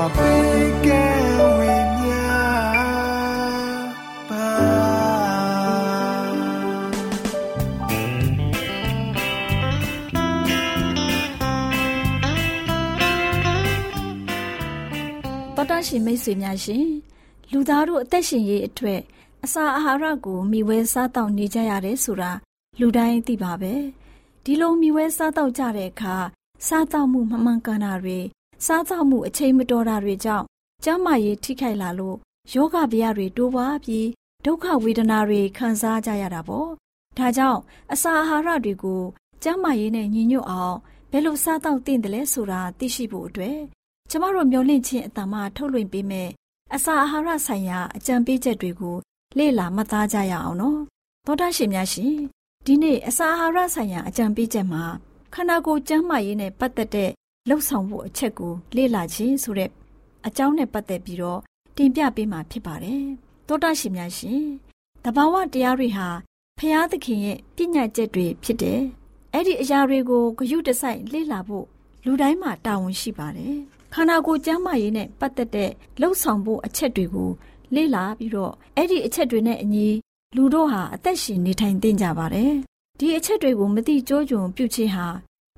တော်တရှင်မိတ်ဆွေများရှင်လူသားတို့အသက်ရှင်ရေးအထွတ်အစာအာဟာရကိုမျှဝဲစားတောက်နေကြရတယ်ဆိုတာလူတိုင်းသိပါပဲဒီလိုမျှဝဲစားတောက်ကြတဲ့အခါစားတောက်မှုမမှန်ကန်တာတွေ စားသောက်မှုအချိန်မတော်တာတွေကြောင့်ကျန်းမာရေးထိခိုက်လာလို့ယောဂဗျာတွေတိုးပွားပြီးဒုက္ခဝေဒနာတွေခံစားကြရတာပေါ့။ဒါကြောင့်အစာအာဟာရတွေကိုကျန်းမာရေးနဲ့ညီညွတ်အောင်ဘယ်လိုစားသောက်သင့်တယ်လဲဆိုတာသိရှိဖို့အတွက်ကျမတို့မျှဝင့်ခြင်းအတ္တမထုတ်လွှင့်ပေးမယ်အစာအာဟာရဆိုင်ရာအကြံပေးချက်တွေကိုလေ့လာမှတ်သားကြရအောင်နော်။သောတာရှင်များရှင်ဒီနေ့အစာအာဟာရဆိုင်ရာအကြံပေးချက်မှာခန္ဓာကိုယ်ကျန်းမာရေးနဲ့ပတ်သက်တဲ့ လှုပ်ဆောင်ဖို့အချက်ကိုလေ့လာခြင်းဆိုတဲ့အကြောင်းနဲ့ပတ်သက်ပြီးတော့တင်ပြပေးမှာဖြစ်ပါတယ်။သောတာရှင်များရှင်တဘာဝတရားတွေဟာဖျားသခင်ရဲ့ပြညတ်ချက်တွေဖြစ်တယ်။အဲ့ဒီအရာတွေကိုဂရုတစိုက်လေ့လာဖို့လူတိုင်းမှာတာဝန်ရှိပါတယ်။ခန္ဓာကိုယ်ကျန်းမာရေးနဲ့ပတ်သက်တဲ့လှုပ်ဆောင်ဖို့အချက်တွေကိုလေ့လာပြီးတော့အဲ့ဒီအချက်တွေနဲ့အညီလူတို့ဟာအသက်ရှင်နေထိုင်သင့်ကြပါတယ်။ဒီအချက်တွေကိုမသိကြိုးကြုံပြုခြင်းဟာ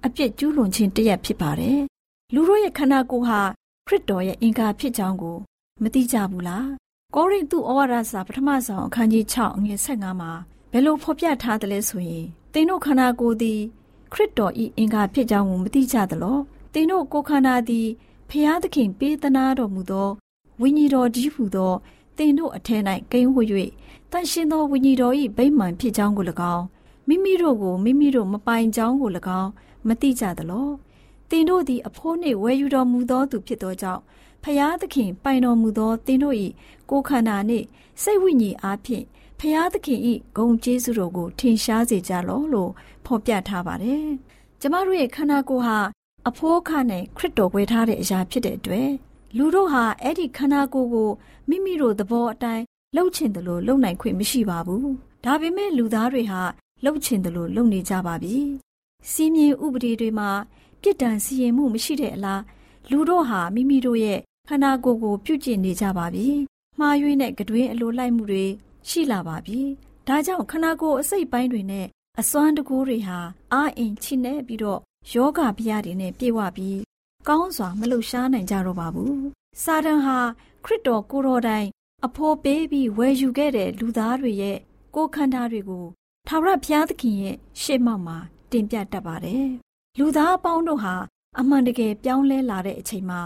အပြစ်ကျူးလွန်ခြင်းတရက်ဖြစ်ပါတယ်။လူတို့ရဲ့ခန္ဓာကိုယ်ဟာခရစ်တော်ရဲ့အင်္ဂါဖြစ်ကြောင်းကို မသိကြဘူးလား။ကောရိန္သုဩဝါဒစာပထမဆုံးအခန်းကြီး6အငယ်15မှာဘယ်လိုဖော်ပြထားသလဲဆိုရင်သင်တို့ခန္ဓာကိုယ်သည်ခရစ်တော်၏အင်္ဂါဖြစ်ကြောင်းကိုမသိကြသလော။သင်တို့ကိုယ်ခန္ဓာသည်ဖျားသခင်ပေးသနာတော်မူသောဝိညာဉ်တော်ကြီးဟူသောသင်တို့အထက်၌ကိန်းဝွ၍တန်ရှင်သောဝိညာဉ်တော်၏ဗိမာန်ဖြစ်ကြောင်းကို၎င်းမိမိတို့ကိုမိမိတို့မပိုင်ကြောင်းကို၎င်း မသိကြသလောတင်တို့သည်အဖိုးနှင့်ဝယ်ယူတော်မူသောသူဖြစ်သောကြောင့်ဖျားသခင်ပိုင်တော်မူသောတင်တို့၏ကိုယ်ခန္ဓာနှင့်စိတ်ဝိညာဉ်အားဖြင့်ဖျားသခင်၏ဂုဏ်ကျေးဇူးတော်ကိုထင်ရှားစေကြလောလို့ဖော်ပြထားပါတယ်။ကျမတို့ရဲ့ခန္ဓာကိုယ်ဟာအဖိုးအခနဲ့ခရစ်တော်ဝယ်ထားတဲ့အရာဖြစ်တဲ့အတွက်လူတို့ဟာအဲ့ဒီခန္ဓာကိုယ်ကိုမိမိတို့သဘောအတိုင်းလှုပ်ချင်တယ်လို့လှုပ်နိုင်ခွင့်မရှိပါဘူး။ဒါပေမဲ့လူသားတွေဟာလှုပ်ချင်တယ်လို့လှုပ်နေကြပါပြီ စီးမြင်ဥပဒေတွေမှာပြစ်ဒဏ်စီရင်မှုမရှိတဲ့အလားလူတို့ဟာမိမိတို့ရဲ့ခန္ဓာကိုယ်ကိုပြုကျင့်နေကြပါပြီ။မှားယွင်းတဲ့ကတွင်အလိုလိုက်မှုတွေရှိလာပါပြီ။ဒါကြောင့်ခန္ဓာကိုယ်အစိတ်ပိုင်းတွေနဲ့အစွမ်းတကူတွေဟာအာအင်ချိနေပြီးတော့ယောဂဗျာတွေနဲ့ပြေဝပြီးကောင်းစွာမလှရှားနိုင်ကြတော့ပါဘူး။စာတန်ဟာခရစ်တော်ကိုတော်တိုင်အဖို့ပေးပြီးဝယ်ယူခဲ့တဲ့လူသားတွေရဲ့ကိုယ်ခန္ဓာတွေကိုထာဝရဘုရားသခင်ရဲ့ရှေ့မှောက်မှာ တင်ပြတတ်ပါတယ်။လူသားအပေါင်းတို့ဟာအမှန်တကယ်ပြောင်းလဲလာတဲ့အချိန်မှာ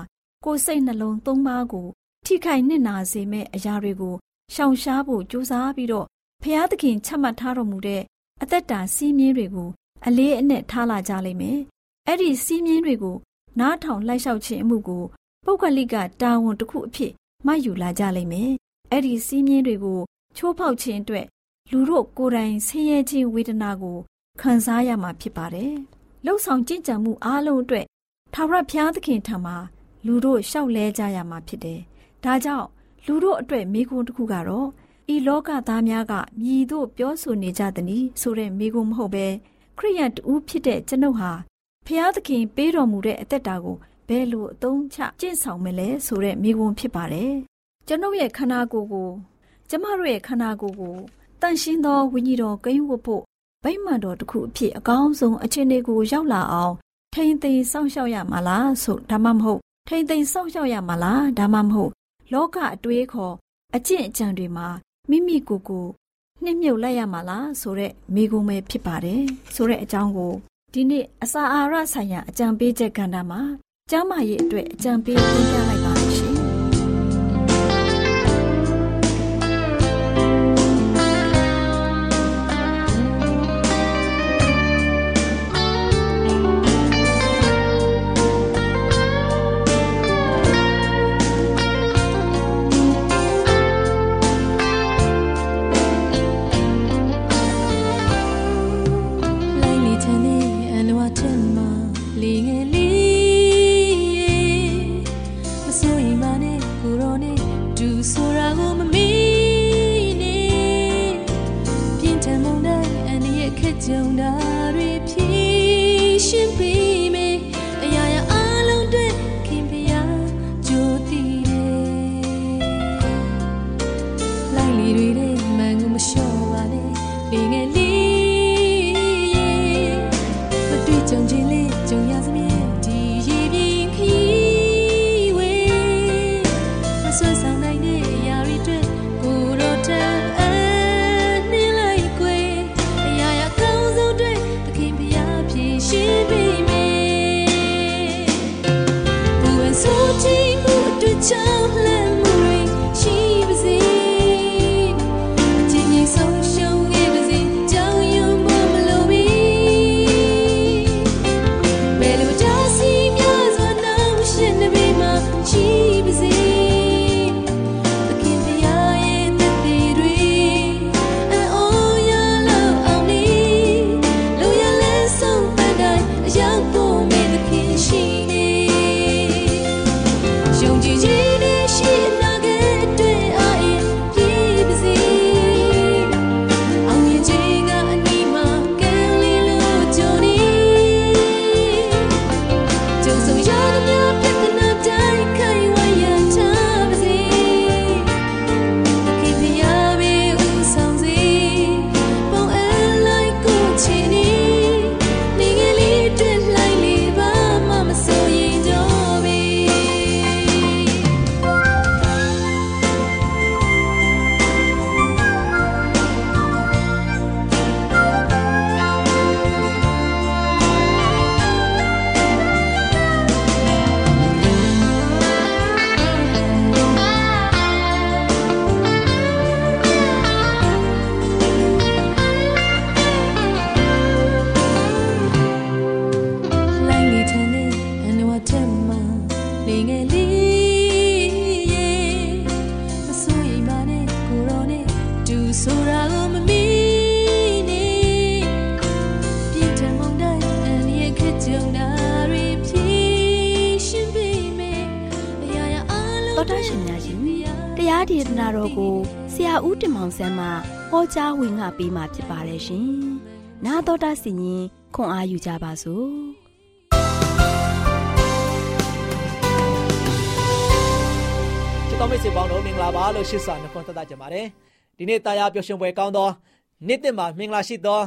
ကိုယ်စိတ်နှလုံးသုံးပါးကိုထိခိုက်နစ်နာစေမဲ့အရာတွေကိုရှောင်ရှားဖို့ကြိုးစားပြီးတော့ဖျားသခင်ချမှတ်ထားတော်မူတဲ့အသက်တာစီးမြင်းတွေကိုအလေးအနက်ထားလာကြလိမ့်မယ်။အဲ့ဒီစီးမြင်းတွေကိုနားထောင်လိုက်လျှောက်ခြင်းအမှုကိုပုဂ္ဂလိကတာဝန်တစ်ခုအဖြစ်မှတ်ယူလာကြလိမ့်မယ်။အဲ့ဒီစီးမြင်းတွေကိုချိုးဖောက်ခြင်းအတွက်လူတို့ကိုယ်တိုင်ဆင်းရဲခြင်းဝေဒနာကို ခံစားရမှာဖြစ်ပါတယ်။လှုပ်ဆောင်ကြင်ကြံမှုအားလုံးအတွက်ထာဝရဘုရားသခင်ထံမှာလူတို့ရှောက်လဲကြရမှာဖြစ်တယ်။ဒါကြောင့်လူတို့အတွက်မိကွန်းတစ်ခုကတော့ဤလောကသားများကမြည်တို့ပြောဆိုနေကြသည်။ဆိုတဲ့မိကွန်းမဟုတ်ပဲခရိယန်တူဖြစ်တဲ့ကျွန်ုပ်ဟာဖျားသခင်ပေးတော်မူတဲ့အသက်တာကိုဘယ်လိုအသုံးချကျင့်ဆောင်မလဲဆိုတဲ့မိကွန်းဖြစ်ပါတယ်။ကျွန်ုပ်ရဲ့ခန္ဓာကိုယ်ကိုကျမတို့ရဲ့ခန္ဓာကိုယ်ကိုတန့်ရှင်းသောဝိညာဉ်တော်ကိန်းဝတ်ဖို့ ဗိမာန်တော်တစ်ခုအဖြစ်အကောင်းဆုံးအခြေအနေကိုရောက်လာအောင်ထိမ့်သိမ်းစောင့်ရှောက်ရမှာလားဆိုဒါမှမဟုတ်ထိမ့်သိမ်းစောင့်ရှောက်ရမှာလားဒါမှမဟုတ် လောကအတွေးခေါ်အကျင့်အကြံတွေမှာမိမိကိုယ်ကိုနှိမ့်မြုပ်လိုက်ရမှာလားဆိုတဲ့မိကုံးပဲဖြစ်ပါတယ်ဆိုတဲ့အကြောင်းကိုဒီနေ့အစာအာဟာရဆိုင်ရာအကြံပေးချက်ကဏ္ဍမှာကျမ်းမာရေးအတွက်အကြံပေးသင်ကြားလိုက် ဒေသနာတော်ကိုဆရာဦးတင်မောင်ဆန်းမှဟောကြားဝင်ငါပေးมาဖြစ်ပါတယ်ရှင်။나တော်တာစီရင်ခွန်အားယူကြပါစို့။ချစ်တော်မိတ်ဆွေပေါင်းတို့မင်္ဂလာပါလို့ရှိစွာနှုတ်ခွန်းသက်သကြပါတယ်။ဒီနေ့တရားပျော်ရွှင်ပွဲကောင်းသောနေ့တစ်မှာမင်္ဂလာရှိသော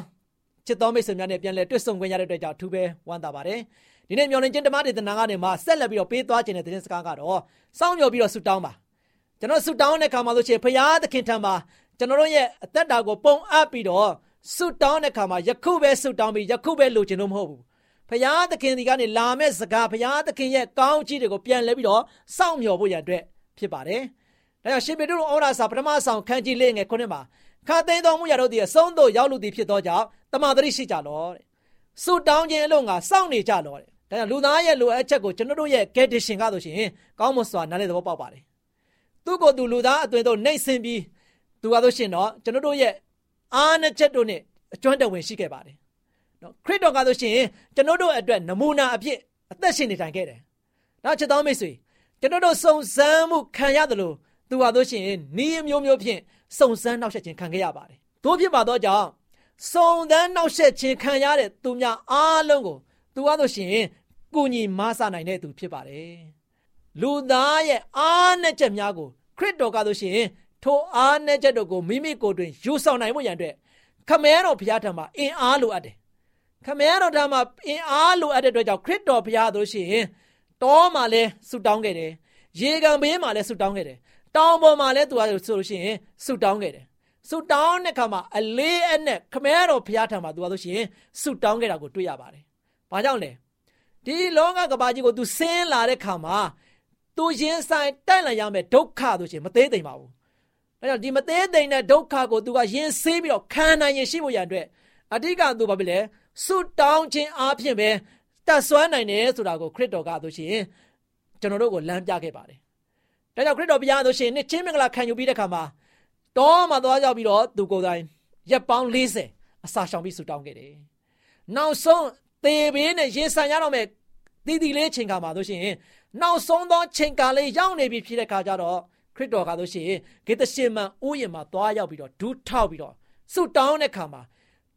ချစ်တော်မိတ်ဆွေများနဲ့ပြန်လည်တွေ့ဆုံခွင့်ရတဲ့အတွက်ကြောင့်ထူးပဲဝမ်းသာပါတယ်။ ဒီနေ့မျော်လင့်ခြင်းဓမ္မဒေသနာကနေမှဆက်လက်ပြီးတော့ပေးသွားခြင်းတဲ့သတင်းစကားကတော့စောင့်မျှော်ပြီးတော့ဆုတောင်းပါ။ကျွန်တော်ဆုတောင်းတဲ့ခါမှာလို့ရှိရင်ဖရာသခင်ထံမှာကျွန်တော်တို့ရဲ့အသက်တာကိုပုံအပ်ပြီးတော့ဆုတောင်းတဲ့ခါမှာယခုပဲဆုတောင်းပြီးယခုပဲလိုချင်လို့မဟုတ်ဘူးဖရာသခင်ဒီကနေလာမဲ့စကားဖရာသခင်ရဲ့ကောင်းကြီးတွေကိုပြန်လဲပြီးတော့စောင့်မျှော်ဖို့ရတဲ့ဖြစ်ပါတယ်။ဒါကြောင့်ရှင်ပေတုဩဝါဒစာပထမဆောင်ခန်းကြီးလေးငယ်ခုနှစ်မှာခါသိမ်းတော်မူရတော့ဒီအဆုံးသို့ရောက်လူသည်ဖြစ်သောကြောင့်တမန်တော်ရှိကြလောတဲ့။ဆုတောင်းခြင်းအလို့ငါစောင့်နေကြလောတဲ့။ ဒါကြောင့်လူသားရဲ့လိုအပ်ချက်ကိုကျွန်တော်တို့ရဲ့ condition ကဆိုရှင်ကောင်းမွန်စွာနားလည်သဘောပေါက်ပါတယ်သူ့ကိုယ်သူလူသားအသွင်တို့နှိမ့်ဆင်းပြီးသူကားလို့ရှင်တော့ကျွန်တော်တို့ရဲ့အားနချက်တို့နဲ့အကျွမ်းတဝင်ရှိခဲ့ပါတယ်နော်ခရစ်တော်ကားလို့ရှင်ကျွန်တော်တို့အတွက်နမူနာအဖြစ်အသက်ရှင်နေထိုင်ခဲ့တယ်နောက်ချက်တော်မိတ်ဆွေကျွန်တော်တို့စုံစမ်းမှုခံရတယ်လို့သူဟာတို့ရှင်နီးမျိုးမျိုးဖြင့်စုံစမ်းနှောက်ယှက်ခြင်းခံခဲ့ရပါတယ်တို့ဖြစ်ပါတော့ကြောင့်စုံစမ်းနှောက်ယှက်ခြင်းခံရတဲ့သူများအားလုံးကို သူဟာတို့ရှင်ကုညီမဆနိုင်တဲ့သူဖြစ်ပါတယ်လူသားရဲ့အားနဲ့ချက်များကိုခရစ်တော်ကတို့ရှင်ထိုအားနဲ့ချက်တို့ကိုမိမိကိုယ်တွင်ယူဆောင်နိုင်ဖို့ရန်အတွက်ခမဲတော်ဘုရားထံမှာအင်အားလိုအပ်တယ်ခမဲတော်ထံမှာအင်အားလိုအပ်တဲ့အတွက်ကြောင့်ခရစ်တော်ဘုရားတို့ရှင်တောမှာလဲဆူတောင်းခဲ့တယ်ရေကန်ဘေးမှာလဲဆူတောင်းခဲ့တယ်တောင်ပေါ်မှာလဲသူကဆိုလို့ရှိရင်ဆူတောင်းခဲ့တယ်ဆူတောင်းတဲ့ခါမှာအလေးအနက်ခမဲတော်ဘုရားထံမှာသူကဆိုရှင်ဆူတောင်းခဲ့တာကိုတွေ့ရပါတယ်။ ဘာကြောင့်လဲဒီလောကကဘာကြီးကို तू ဆင်းလာတဲ့ခါမှာ तू ရင်ဆိုင်တိုက်လာရမယ်ဒုက္ခဆိုရှင်မသေးသိမ့်ပါဘူး။ဒါကြောင့်ဒီမသေးသိမ့်တဲ့ဒုက္ခကို तू ကရင်ဆေးပြီးတော့ခံနိုင်ရင်ရှိဖို့ရန်အတွက်အဓိက तू ဘာဖြစ်လဲဆူတောင်းခြင်းအပြင်ပဲတတ်ဆွမ်းနိုင်တယ်ဆိုတာကိုခရစ်တော်ကဆိုရှင်ကျွန်တော်တို့ကိုလမ်းပြခဲ့ပါတယ်။ဒါကြောင့်ခရစ်တော်ဘုရားဆိုရှင်နှစ်ချင်းမင်္ဂလာခံယူပြီးတဲ့ခါမှာတောမှာသွားရောက်ပြီးတော့သူကိုယ်တိုင်ရက်ပေါင်း40အစာရှောင်ပြီးဆူတောင်းခဲ့တယ်။နောက်ဆုံး သေဘေးနဲ့ရင်ဆိုင်ရတော့မယ်တည်တည်လေးချိန်ခါမှာဆိုရှင်နောက်ဆုံးသောချိန်ကာလေးရောက်နေပြီဖြစ်တဲ့ခါကျတော့ခရစ်တော်ကဆိုရှင်ဂေသရှင်မန်ဥယျာဉ်မှာသွားရောက်ပြီးတော့ဒူးထောက်ပြီးတော့ဆူတောင်းတဲ့ခါမှာ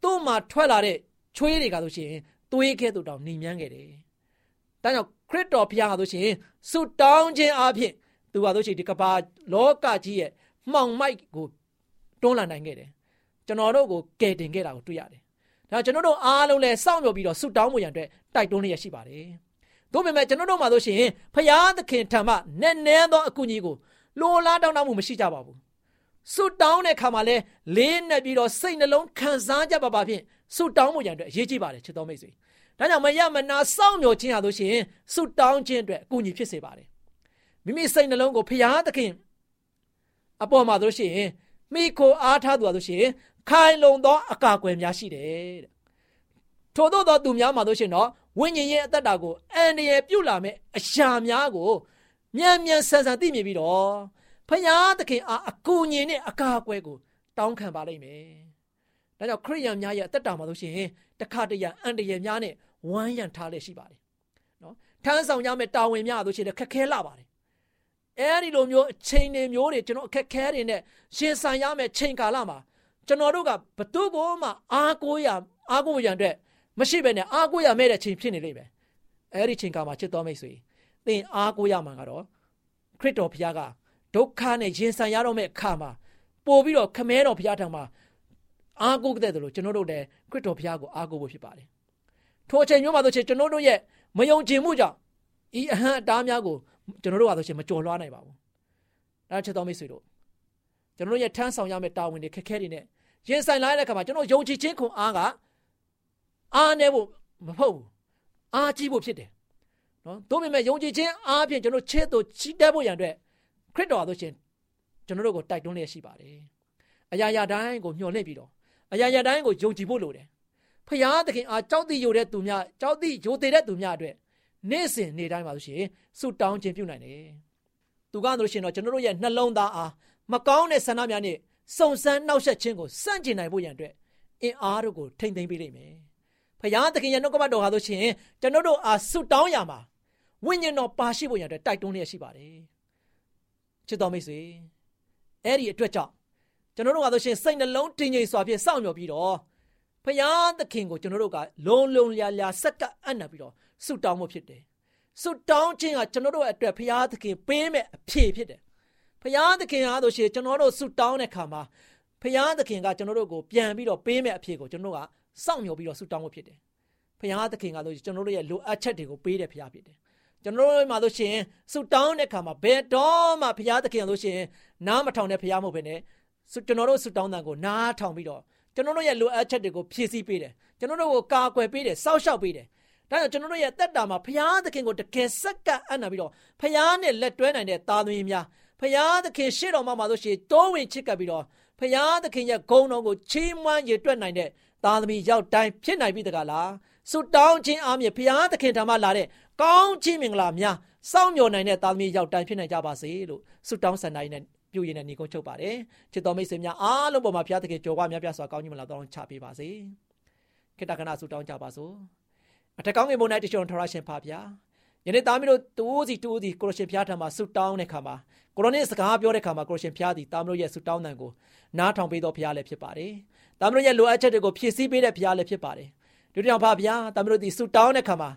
သူ့မှာထွက်လာတဲ့ချွေးတွေကဆိုရှင်သွေးကဲ့သို့တောင်နှိမ်မြန်းခဲ့တယ်။ဒါကြောင့်ခရစ်တော်ဘုရားကဆိုရှင်ဆူတောင်းခြင်းအပြင်သူကဆိုရှင်ဒီကဘာလောကကြီးရဲ့မှောင်မိုက်ကိုတွန်းလှန်နိုင်ခဲ့တယ်။ကျွန်တော်တို့ကိုကယ်တင်ခဲ့တာကိုတွေ့ရတယ်။ ဒါကျွန်တော်တို့အားလုံးလည်းစောင့်မျှော်ပြီးတော့ဆူတောင်းမှုရန်အတွက်တိုက်တွန်းလျက်ရှိပါတယ်။တို့ပေမဲ့ကျွန်တော်တို့မှာဆိုရှင်ဖရာသခင်ထံမှနည်းနည်းသောအကူအညီကိုလိုလားတောင်းတမှုမရှိကြပါဘူး။ဆူတောင်းတဲ့ခါမှာလဲလေးနဲ့ပြီးတော့စိတ်နှလုံးခံစားကြပါပါဖြင့်ဆူတောင်းမှုရန်အတွက်အရေးကြီးပါတယ်ချစ်တော်မိတ်ဆွေ။ဒါကြောင့်မရမနာစောင့်မျှော်ခြင်းဟာဆိုရှင်ဆူတောင်းခြင်းအတွက်အကူအညီဖြစ်စေပါတယ်။မိမိစိတ်နှလုံးကိုဖရာသခင်အပေါ်မှာဆိုရှင်မိခိုအားထားသူဟာဆိုရှင် ခိုင်လုံသောအကာအကွယ်များရှိတယ်တဲ့ထို့သောသောသူများမှာဆိုရှင်တော့ဝိညာဉ်ရဲ့အသက်တာကိုအန္တရာယ်ပြုလာမဲ့အရာများကိုမြန်မြန်ဆန်ဆန်သိမြင်ပြီးတော့ဖယားသခင်အားအကူအညီနဲ့အကာအကွယ်ကိုတောင်းခံပါလိမ့်မယ်။ဒါကြောင့်ခရိယန်များရဲ့အသက်တာမှာဆိုရှင်တခါတရံအန္တရာယ်များနဲ့ဝမ်းရံထားလက်ရှိပါတယ်။နော်ထမ်းဆောင်ရမယ့်တာဝန်များဆိုရှင်ခက်ခဲလာပါတယ်အဲဒီလိုမျိုးအချိန်တွေမျိုးတွေကျွန်တော်အခက်ခဲတွေနဲ့ရှင်ဆန်ရမယ့်ချိန်ကာလမှာ ကျွန်တော်တို့ကဘသူကိုမှအားကိုးရအားကိုးရန်အတွက်မရှိဘဲနဲ့အားကိုးရမဲ့တဲ့ချိန်ဖြစ်နေလိမ့်မယ်အဲဒီချိန်ကာလမှာချစ်တော်မိတ်ဆွေသင်အားကိုးရမှာကတော့ခရစ်တော်ဘုရားကဒုက္ခနဲ့ရင်ဆိုင်ရတော့မဲ့အခါမှာပို့ပြီးတော့ခမဲတော်ဘုရားထံမှာအားကိုးတဲ့လို့ကျွန်တော်တို့လည်းခရစ်တော်ဘုရားကိုအားကိုးဖို့ဖြစ်ပါတယ်ထိုအချိန်မျိုးမှာဆိုချင်ကျွန်တော်တို့ရဲ့မယုံကြည်မှုကြောင့်ဤအဟံအတားများကိုကျွန်တော်တို့ကဆိုရှင်မကြော်လွှားနိုင်ပါဘူး။ဒါချက်တော်မိတ်ဆွေတို့ ကျွန်တော်တို့ရဲ့ထမ်းဆောင်ရမယ့်တာဝန်တွေခက်ခဲတွေနဲ့ရင်ဆိုင်လာတဲ့အခါမှာကျွန်တော်ယုံကြည်ခြင်းခွန်အားကအားနေဖို့မဟုတ်ဘူး။အားကြီးဖို့ဖြစ်တယ်။နော်။သို့ပေမဲ့ယုံကြည်ခြင်းအားဖြင့်ကျွန်တော်ချဲ့တို့ချီးတက်ဖို့ရန်အတွက်ခရစ်တော်အားဆိုရှင်ကျွန်တော်တို့ကိုတိုက်တွန်းလျက်ရှိပါတယ်။အရာရာတိုင်းကိုမျှော်လင့်ပြီးတော့အရာရာတိုင်းကိုယုံကြည်ဖို့လိုတယ်။ဖရာသခင်အားကြောက်တိယိုတဲ့သူများကြောက်တိယိုတဲ့သူများအတွက်နေ့စဉ်နေ့တိုင်းပါလို့ရှိရင်ဆုတောင်းခြင်းပြုနိုင်တယ်။သူကဆိုလို့ရှိရင်တော့ကျွန်တော်တို့ရဲ့နှလုံးသားအား မကောင်းတဲ့ဆန္ဒများနဲ့စုံစမ်းနှောက်ယှက်ခြင်းကိုစန့်ကျင်နိုင်ဖို့ရန်အတွက်အင်အားတို့ကိုထိမ့်သိမ်းပေးလိမ့်မယ်။ဖခင်သခင်ရဲ့နှုတ်ကပတ်တော်ဟာဆိုရှင်ကျွန်တော်တို့အားဆုတောင်းရမှာဝိညာဉ်တော်ပါရှိဖို့ရန်အတွက်တိုက်တွန်းလျက်ရှိပါတယ်။ချစ်တော်မိတ်ဆွေအဲ့ဒီအတွက်ကြောင့်ကျွန်တော်တို့ကဆိုရှင်စိတ်နှလုံးတည်ငြိမ်စွာဖြင့်စောင့်မျှော်ပြီးတော့ဖခင်သခင်ကိုကျွန်တော်တို့ကလုံလုံလျာလျာစက္ကအံ့နပ်ပြီးတော့ဆုတောင်းမှုဖြစ်တယ်ဆုတောင်းခြင်းကကျွန်တော်တို့အတွက်ဘုရားသခင်ပေးမဲ့အဖြေဖြစ်တယ် ဘုရားသခင်အားလို့ရှိရင်ကျွန်တော်တို့ဆုတောင်းတဲ့ခါမှာဘုရားသခင်ကကျွန်တော်တို့ကိုပြန်ပြီးတော့ပေးမဲ့အဖြေကိုကျွန်တော်တို့ကစောင့်မျှော်ပြီးတော့ဆုတောင်းမှုဖြစ်တယ်ဘုရားသခင်ကလို့ကျွန်တော်တို့ရဲ့လိုအပ်ချက်တွေကိုပေးတဲ့ဘုရားဖြစ်တယ်ကျွန်တော်တို့မှာလို့ရှိရင်ဆုတောင်းတဲ့ခါမှာဘယ်တော့မှဘုရားသခင်လို့ရှိရင်နားမထောင်တဲ့ဘုရားမဟုတ်ဘဲနဲ့ကျွန်တော်တို့ဆုတောင်းတဲ့ကိုနားထောင်ပြီးတော့ကျွန်တော်တို့ရဲ့လိုအပ်ချက်တွေကိုဖြည့်ဆည်းပေးတယ်ကျွန်တော်တို့ကိုကာကွယ်ပေးတယ်စောင့်ရှောက်ပေးတယ်ဒါကြောင့်ကျွန်တော်တို့ရဲ့တက်တာမှာဖရာသခင်ကိုတကယ်စက္ကအံ့နာပြီးတော့ဖရာနဲ့လက်တွဲနိုင်တဲ့သားသမီးများ ဖရာသခင်ရှေ့တော်မှာမှာဆိုရှင်တိုးဝင်ချစ်ကပ်ပြီးတော့ဖရာသခင်ရဲ့ဂုဏ်တော်ကိုချီးမွမ်းရည်တွက်နိုင်တဲ့သားသမီးရောက်တိုင်းဖြစ်နိုင်ပြီတကားလားဆုတောင်းခြင်းအားဖြင့်ဖရာသခင်ထံမှလာတဲ့ကောင်းချီးမင်္ဂလာများစောင့်မျှော်နိုင်တဲ့သားသမီးရောက်တိုင်းဖြစ်နိုင်ကြပါစေလို့ဆုတောင်းဆန္ဒရည်နဲ့ပြုရည်နဲ့ညီကုန်းချုပ်ပါတယ်ချစ်တော်မိတ်ဆွေများအားလုံးပေါ်မှာဘုရားသခင်ကြော်ဝါများပြစွာကောင်းကြီးမလာတော့ချပေးပါစေခေတ္တကနာဆုတောင်းကြပါစို့အထက်ကောင်းငယ်ဘုံ၌တချွန်ထောရရှင်ပါဗျာ ယနေ့သားမီးတို့တူးစီတူးစီကိုရရှင်ဖျားထံမှာဆုတောင်းတဲ့ခါမှာကိုရိုနစ်စကားပြောတဲ့ခါမှာကိုရရှင်ဖျားသည်သားမီးတို့ရဲ့ဆုတောင်းတန်ကိုနားထောင်ပေးတော်ဖျားလည်းဖြစ်ပါတယ်။သားမီးတို့ရဲ့လိုအပ်ချက်တွေကိုဖြည့်ဆည်းပေးတဲ့ဖျားလည်းဖြစ်ပါတယ်။ဒီကြောင့်ဖဖျားသားမီးတို့ဒီဆုတောင်းတဲ့ခါမှာ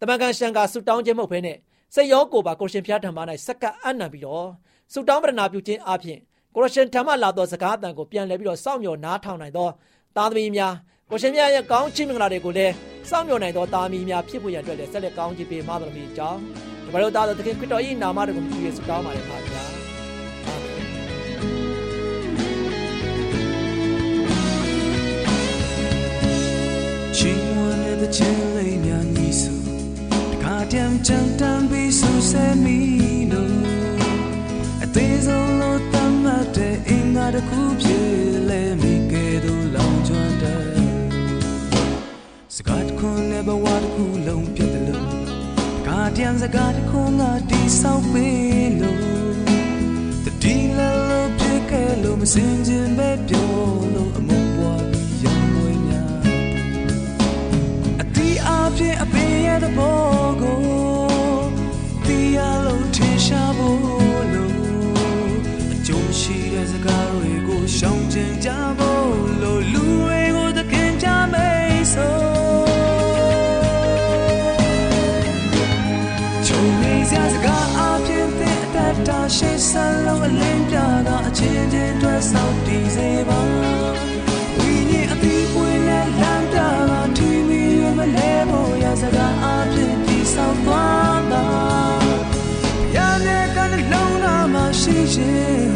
တမန်ကန်ရှန်ကဆုတောင်းခြင်းမဟုတ်ဘဲနဲ့စိတ်ရောကိုယ်ပါကိုရရှင်ဖျားထံမှာ၌စက္ကအံ့နံပြီးတော့ဆုတောင်းပရဏာပြုခြင်းအပြင်ကိုရရှင်ထံမှလာသောစကားအတန်ကိုပြန်လည်ပြီးတော့စောင့်မျှော်နားထောင်နိုင်သောသားသမီးများ ကိုရှင်မြတ်ရဲ့ကောင်းချီးမင်္ဂလာတွေကိုလည်းစောင့်မျှော်နိုင်သောသားမီးများဖြစ်ဖို့ရန်အတွက်လည်းဆက်လက်ကောင်းချီးပေးမှာတော်မူကြောင်းဒီမလို့သားတော်သခင်ခရစ်တော်၏နာမတော်ကိုမြည်ရဆုတောင်းပါရပါဗျာချင်းဝန်တဲ့ချင်းလေးများညီစုတခါတည်းချမ်းတမ်းပြီးဆူဆဲမိလို့အသေးဆုံးလို့တတ်မှတ်တဲ့အင်္ဂါတစ်ခုဖြစ်လေမည် ကားတစ်ခုနဲ့ဘဝတစ်ခုလုံးပြတ်တယ်လို့ကာတျံစကားတစ်ခုငါတိဆောက်ပေးလို့တတိလလို့ပြခဲ့လို့မစင်ခြင်းပဲပြောလို့အမုန်းပွားပြီးရောင်းဝဲများအတီးအပြည့်အပင်ရဲ့သဘောကိုတီးရလို့ထင်ရှားဖို့လို့အကျိုးရှိတဲ့စကားတွေကိုရှောင်ကျဉ်ကြဖို့ တတ်တာရှိစလုံးအလင်းပြတာအချင်းချင်းတွေ့ဆောင်တည်စေပါဝိညာဉ်အပြီးပွင့်တဲ့လမ်းပြတာထီမီရမလဲဖို့ရစကားအပြည့်တည်ဆောင်သွားပါရတဲ့ကလုံးနာမရှိရှင်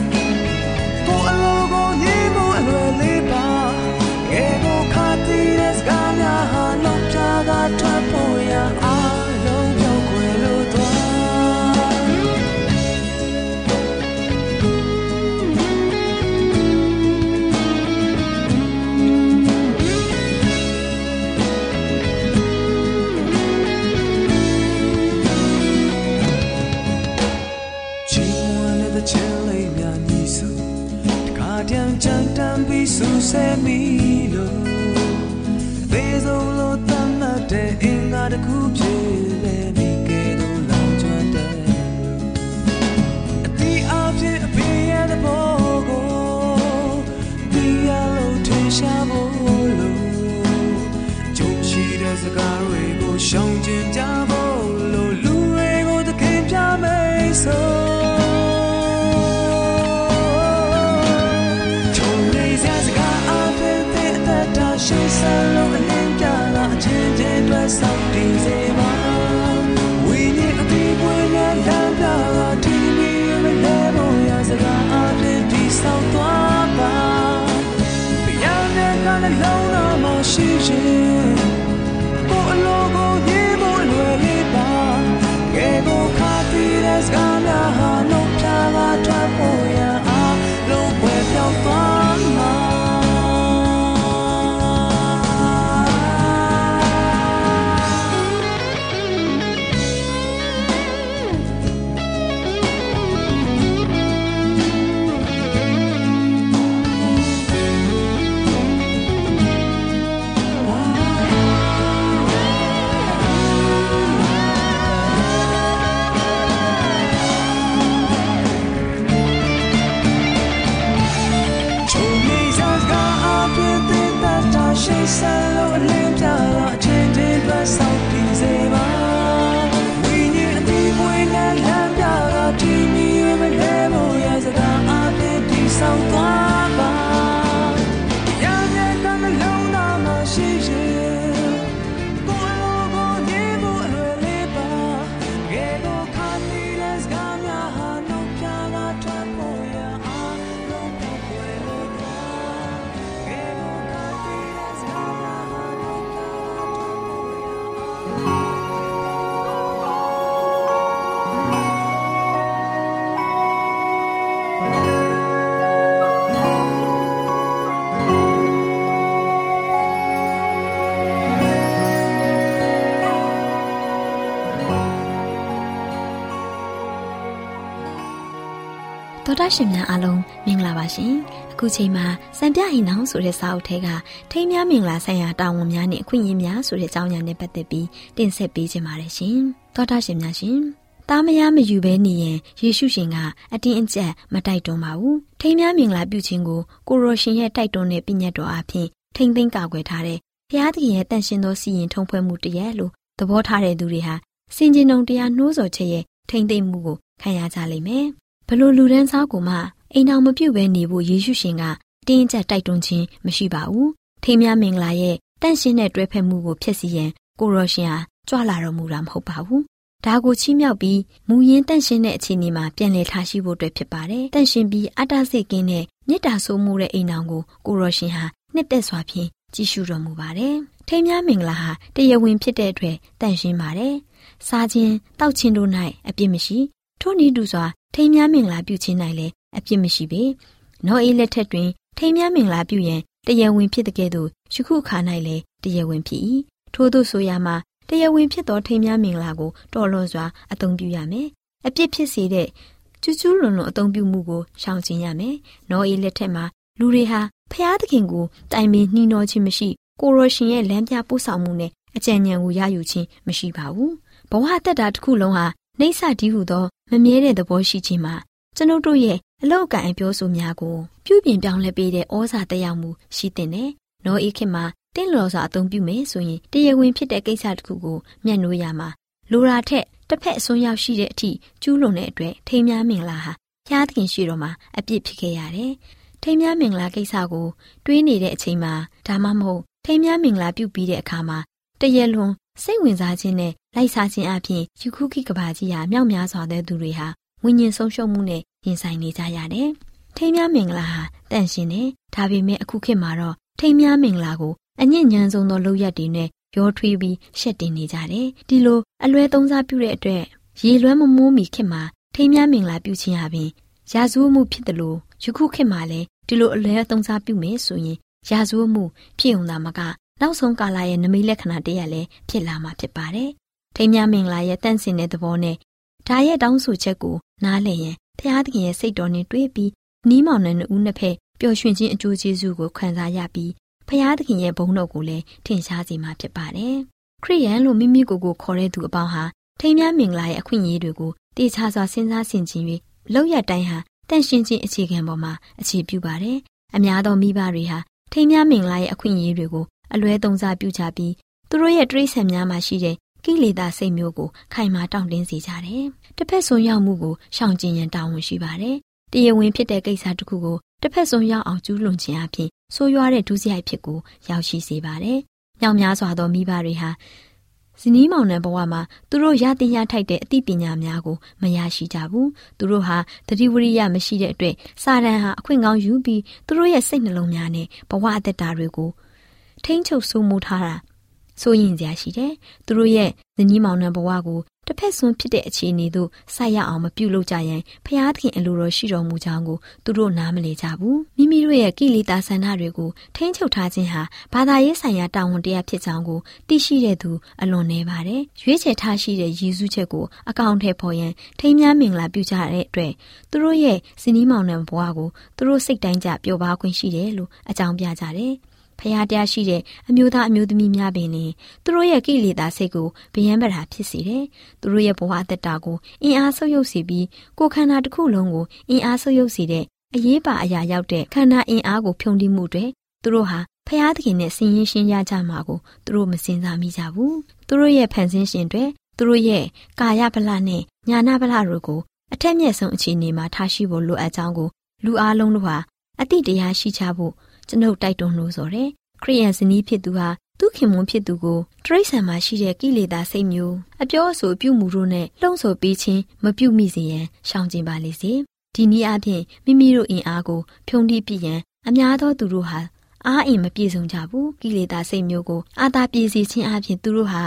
တော်တာရှင်များအားလုံးမင်္ဂလာပါရှင်အခုချိန်မှာစံပြအိမ်အောင်ဆိုတဲ့စာအုပ်ထဲကထိမ်းများမင်္ဂလာဆိုင်ရာတာဝန်များနဲ့အခွင့်အရေးများဆိုတဲ့အကြောင်းအရာနဲ့ပတ်သက်ပြီးတင်ဆက်ပေးခြင်းပါတယ်ရှင်တော်တာရှင်များရှင်သားမယားမယူဘဲနေရင်ယေရှုရှင်ကအတင်းအကျပ်မတိုက်တွန်းပါဘူးထိမ်းများမင်္ဂလာပြုခြင်းကိုကိုရိုရှင်ရဲ့တိုက်တွန်းတဲ့ပြည့်ညတ်တော်အဖြစ်ထိမ့်သိမ်းကာကွယ်ထားတဲ့ဘုရားသခင်ရဲ့တန်ရှင်သောစီရင်ထုံးဖွဲ့မှုတရက်လို့သဘောထားတဲ့သူတွေဟာစင်ကျင်ုံတရားနှိုးဆော်ချက်ရဲ့ထိမ့်သိမ်းမှုကိုခံရကြလိမ့်မယ် ဘလို့လူဒန်းစားကိုမှအိမ်အောင်မပြုတ်ပဲနေဖို့ယေရှုရှင်ကတင်းကျပ်တိုက်တွန်းခြင်းမရှိပါဘူးထိမ်းများမင်္ဂလာရဲ့တန့်ရှင်းတဲ့တွဲဖက်မှုကိုဖျက်ဆီးရန်ကိုရောရှင်ဟာကြွလာတော်မူတာမဟုတ်ပါဘူးဒါကိုချီးမြှောက်ပြီးမူရင်းတန့်ရှင်းတဲ့အခြေအနေမှာပြန်လည်ထားရှိဖို့အတွက်ဖြစ်ပါတယ်တန့်ရှင်းပြီးအတ္တစိတ်ကင်းတဲ့မေတ္တာဆိုးမှုတဲ့အိမ်အောင်ကိုကိုရောရှင်ဟာနှစ်သက်စွာဖြင့်ကြည့်ရှုတော်မူပါတယ်ထိမ်းများမင်္ဂလာဟာတရားဝင်ဖြစ်တဲ့အတွက်တန့်ရှင်းပါတယ်စားခြင်းတောက်ခြင်းတို့၌အပြစ်မရှိထို့နည်းတူစွာ ထိမ်းများမင်္ဂလာပြုခြင်း၌လည်းအပြစ်မရှိပေ။နောအေးလက်ထက်တွင် ထိမ်းများမင်္ဂလာပြုရန်တရားဝင်ဖြစ်တဲ့ကဲ့သို့ယခုအခါ၌လည်းတရားဝင်ဖြစ်၏။ထို့သို့ဆိုရမှာတရားဝင်ဖြစ်သောထိမ်းများမင်္ဂလာကိုတော်လွန်စွာအသုံးပြုရမယ်။အပြစ်ဖြစ်စေတဲ့ကျူးကျူးလွန်လွန်အသုံးပြုမှုကိုရှောင်ကျဉ်ရမယ်။နောအေးလက်ထက်မှာလူတွေဟာဖျားသခင်ကိုတိုင်ပင်နှီးနှောခြင်းမရှိကိုရိုရှင်ရဲ့လမ်းပြပို့ဆောင်မှုနဲ့အကြံဉာဏ်ကိုရယူခြင်းမရှိပါဘူး။ဘဝတက်တာတစ်ခုလုံးဟာနှိမ့်ဆတီးဟုသော မမြဲတဲ့သဘောရှိခြင်းမှာကျွန်ုပ်တို့ရဲ့အလောက်ကန်အပြောဆိုများကိုပြုပြင်ပြောင်းလဲပေးတဲ့ဩဇာတက်ရောက်မှုရှိတဲ့နဲ့နောအေးခင်မှာတင့်လော်စွာအသုံးပြုမယ်ဆိုရင်တရားဝင်ဖြစ်တဲ့ကိစ္စတစ်ခုကိုမျက်နှိုးရမှာလိုရာထက်တစ်ဖက်အစွန်းရောက်ရှိတဲ့အထိကျူးလွန်တဲ့အတွက်ထိမ်းများမင်္ဂလာဟာဖျားသခင်ရှိတော်မှာအပြစ်ဖြစ်ခဲ့ရတယ်။ထိမ်းများမင်္ဂလာကိစ္စကိုတွေးနေတဲ့အချိန်မှာဒါမှမဟုတ်ထိမ်းများမင်္ဂလာပြုပြီးတဲ့အခါမှာတရလွန်စိတ်ဝင်စားခြင်းနဲ့ လိုက်စားခြင်းအပြင်ယူခုခိကဘာကြီးဟာမြောက်များစွာတဲ့သူတွေဟာဝိညာဉ်ဆုံးရှုံးမှုနဲ့ရင်ဆိုင်နေကြရတယ်။ထိမ်းများမင်္ဂလာဟာတန့်ရှင်တယ်။ဒါပေမဲ့အခုခေတ်မှာတော့ထိမ်းများမင်္ဂလာကိုအညစ်ညမ်းဆုံးသောလုပ်ရက်တွေနဲ့ရောထွေးပြီးရှက်တင်နေကြတယ်။ဒီလိုအလွဲသုံးစားပြုတဲ့အတွက်ရေလွှမ်းမမိုးမီခေတ်မှာထိမ်းများမင်္ဂလာပြုခြင်းအပြင်ရာဇဝမှုဖြစ်တယ်လို့ယခုခေတ်မှာလည်းဒီလိုအလွဲသုံးစားပြုမယ်ဆိုရင်ရာဇဝမှုဖြစ်ုံသာမကနောက်ဆုံးကာလရဲ့နမိတ်လက္ခဏာတရက်လည်းဖြစ်လာမှာဖြစ်ပါတယ်။ ထိမ်းများမင်္ဂလာရဲ့တန့်စင်တဲ့သဘောနဲ့ဒါရဲ့တောင်းဆိုချက်ကိုနားလည်ရင်ဖျားသခင်ရဲ့စိတ်တော်နဲ့တွေ့ပြီးနီးမောင်နှံနှစ်ဦးနှစ်ဖက်ပျော်ရွှင်ခြင်းအကျိုးကျေးဇူးကိုခံစားရပြီးဖျားသခင်ရဲ့ဘုန်းတော်ကိုလည်းထင်ရှားစေမှာဖြစ်ပါတယ်။ခရိယန်လို့မိမိကိုယ်ကိုခေါ်တဲ့သူအပေါင်းဟာထိမ်းများမင်္ဂလာရဲ့အခွင့်အရေးတွေကိုတေချာစွာစဉ်းစားဆင်ခြင်၍လောက်ရတိုင်းဟာတန့်ရှင်းခြင်းအခြေခံပေါ်မှာအခြေပြုပါတယ်။အများသောမိဘတွေဟာထိမ်းများမင်္ဂလာရဲ့အခွင့်အရေးတွေကိုအလွဲသုံးစားပြုကြပြီးသူတို့ရဲ့တရိษံများမှာရှိတဲ့ ကိလေသာစိတ်မျိုးကိုခိုင်မာတောင့်တင်းစေကြတယ်။တစ်ဖက်ဆုံးရောက်မှုကိုရှောင်ကျဉ်ရန်တာဝန်ရှိပါတယ်။တရားဝင်ဖြစ်တဲ့ကိစ္စတစ်ခုကိုတစ်ဖက်ဆုံးရောက်အောင်ကျူးလွန်ခြင်းအပြင်ဆိုးရွားတဲ့ဒုစရိုက်ဖြစ်ကိုရောက်ရှိစေပါတယ်။ညောင်များစွာသောမိဘတွေဟာဇနီးမောင်နှံဘဝမှာသူတို့ရတင်ရထိုက်တဲ့အသိပညာများကိုမရရှိကြဘူး။သူတို့ဟာတတိဝရိယမရှိတဲ့အတွက်စာတန်ဟာအခွင့်ကောင်းယူပြီးသူတို့ရဲ့စိတ်နှလုံးများနဲ့ဘဝအသက်တာတွေကိုထိမ့်ချုပ်ဆိုးမှုထားတာ စိုးရင်စရာရှိတယ်။သူတို့ရဲ့ဇနီးမောင်နှံဘဝကိုတစ်ဖက်ဆွန်းဖြစ်တဲ့အခြေအနေသို့ဆိုက်ရအောင်မပြုလုပ်ကြရင်ဖျားသခင်အလိုတော်ရှိတော်မူကြောင်းကိုသူတို့နားမလည်ကြဘူး။မိမိတို့ရဲ့ကိလေသာဆန္ဒတွေကိုထိန်းချုပ်ထားခြင်းဟာဘာသာရေးဆိုင်ရာတာဝန်တရားဖြစ်ကြောင်းကိုသိရှိတဲ့သူအလွန်နေပါတယ်။ရွေးချယ်ထားရှိတဲ့ရည်စူးချက်ကိုအကောင့်ထဲပေါ်ရန်ထိမ်းများမင်္ဂလာပြုကြတဲ့အတွက်သူတို့ရဲ့ဇနီးမောင်နှံဘဝကိုသူတို့စိတ်တိုင်းကြပျော်ပါခွင့်ရှိတယ်လို့အကြောင်းပြကြတယ်။ ဖျားတရားရှိတဲ့အမျိုးသားအမျိုးသမီးများပင်လင်သူတို့ရဲ့ကိလေသာစိတ်ကိုဗျံပရာဖြစ်စေတယ်။သူတို့ရဲ့ဘဝအသက်တာကိုအင်အားဆုပ်ယုပ်စေပြီးကိုယ်ခန္ဓာတစ်ခုလုံးကိုအင်အားဆုပ်ယုပ်စေတဲ့အရေးပါအရာရောက်တဲ့ခန္ဓာအင်အားကိုဖြုံးတိမှုတွေသူတို့ဟာဖျားသခင်နဲ့ဆင်ရင်ရှင်းရကြမှာကိုသူတို့မစင်စားမိကြဘူး။သူတို့ရဲ့ဖန်ဆင်းရှင်တွေသူတို့ရဲ့ကာယဗလနဲ့ညာနာဗလတို့ကိုအထက်မြက်ဆုံးအခြေအနေမှာထားရှိဖို့လိုအပ်ကြောင်းကိုလူအားလုံးတို့ဟာအတိတရားရှိချဖို့ ကျွန်ုပ်တိုက်တွန်းလို့ဆိုတယ်ခရိယန်ဇနီးဖြစ်သူဟာသူခင်မွန်းဖြစ်သူကိုတရိษံမှာရှိတဲ့ကိလေသာစိတ်မျိုးအပြောအဆိုပြုမှုတို့နဲ့လှုံ့ဆော်ပေးခြင်းမပြုမိစေရန်ရှောင်ကျဉ်ပါလေစေဒီနည်းအားဖြင့်မိမိတို့အင်အားကိုဖြုံးတိပြည့်ရန်အများသောသူတို့ဟာအားအင်မပြည့်စုံကြဘူးကိလေသာစိတ်မျိုးကိုအာသာပြည့်စေခြင်းအပြင်သူတို့ဟာ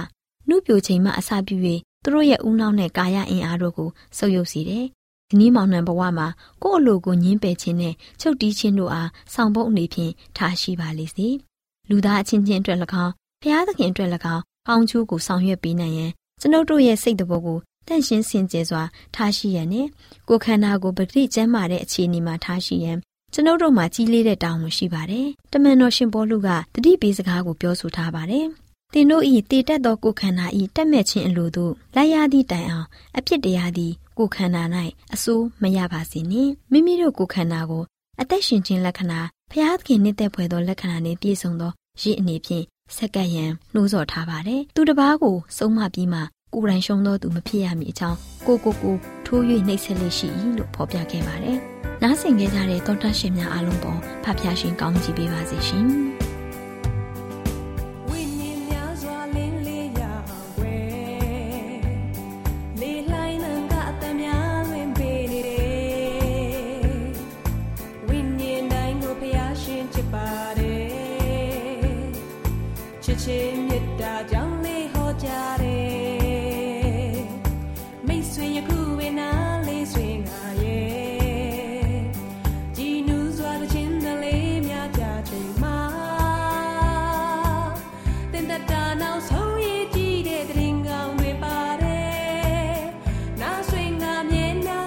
နှုတ်ပြိုချိန်မှအစပြု၍သူတို့ရဲ့ဦးနှောက်နဲ့ကာယအင်အားတို့ကိုဆုပ်ယုပ်စေတယ် ဒီနည်းမောင်နှံဘဝမှာကိုယ့်အလိုကိုညင်းပယ်ခြင်းနဲ့ချုပ်တီးခြင်းတို့အားဆောင်ပုတ်အနေဖြင့်ထားရှိပါလေစေ။လူသားအချင်းချင်းအတွက်၎င်းဖျားသခင်အတွက်၎င်းကောင်းကျိုးကိုဆောင်ရွက်ပေးနိုင်ရန်ကျွန်ုပ်တို့ရဲ့စိတ်တဘောကိုတန့်ရှင်းစင်ကြယ်စွာထားရှိရန်နဲ့ကိုယ်ခန္ဓာကိုပဂတိကျမ်းမာတဲ့အခြေအနေမှာထားရှိရန်ကျွန်ုပ်တို့မှာကြီးလေးတဲ့တောင်းဝန်ရှိပါတယ်။တမန်တော်ရှင်ပေါလုကတတိပေးစကားကိုပြောဆိုထားပါတယ်။ သင်တို့ဤတည်တတ်သောကိုယ်ခန္ဓာဤတက်မဲ့ခြင်းအလိုသို့လိုက်ရသည့်တိုင်အောင်အဖြစ်တရားသည်ကိုယ်ခန္ဓာ၌အစိုးမရပါစေနှင့်မိမိတို့ကိုယ်ခန္ဓာကိုအသက်ရှင်ခြင်းလက္ခဏာဖျားသခင်နှစ်သက်ဖွယ်သောလက္ခဏာနှင့်ပြည့်စုံသောရည်အနေဖြင့်ဆက်ကပ်ရန်နှိုးဆော်ထားပါတယ်။သူတစ်ပါးကိုစုံမပြီးမှကိုယ်တိုင်ရှုံးသောသူမဖြစ်ရမည်အကြောင်းကိုကိုကိုထိုး၍နှိပ်စက်လေးရှိ၏လို့ဖော်ပြခဲ့ပါတယ်။နားဆင်ကြတဲ့သောတာရှင်များအားလုံးပေါ်ဖဖျားရှင်ကောင်းချီးပေးပါစေရှင်။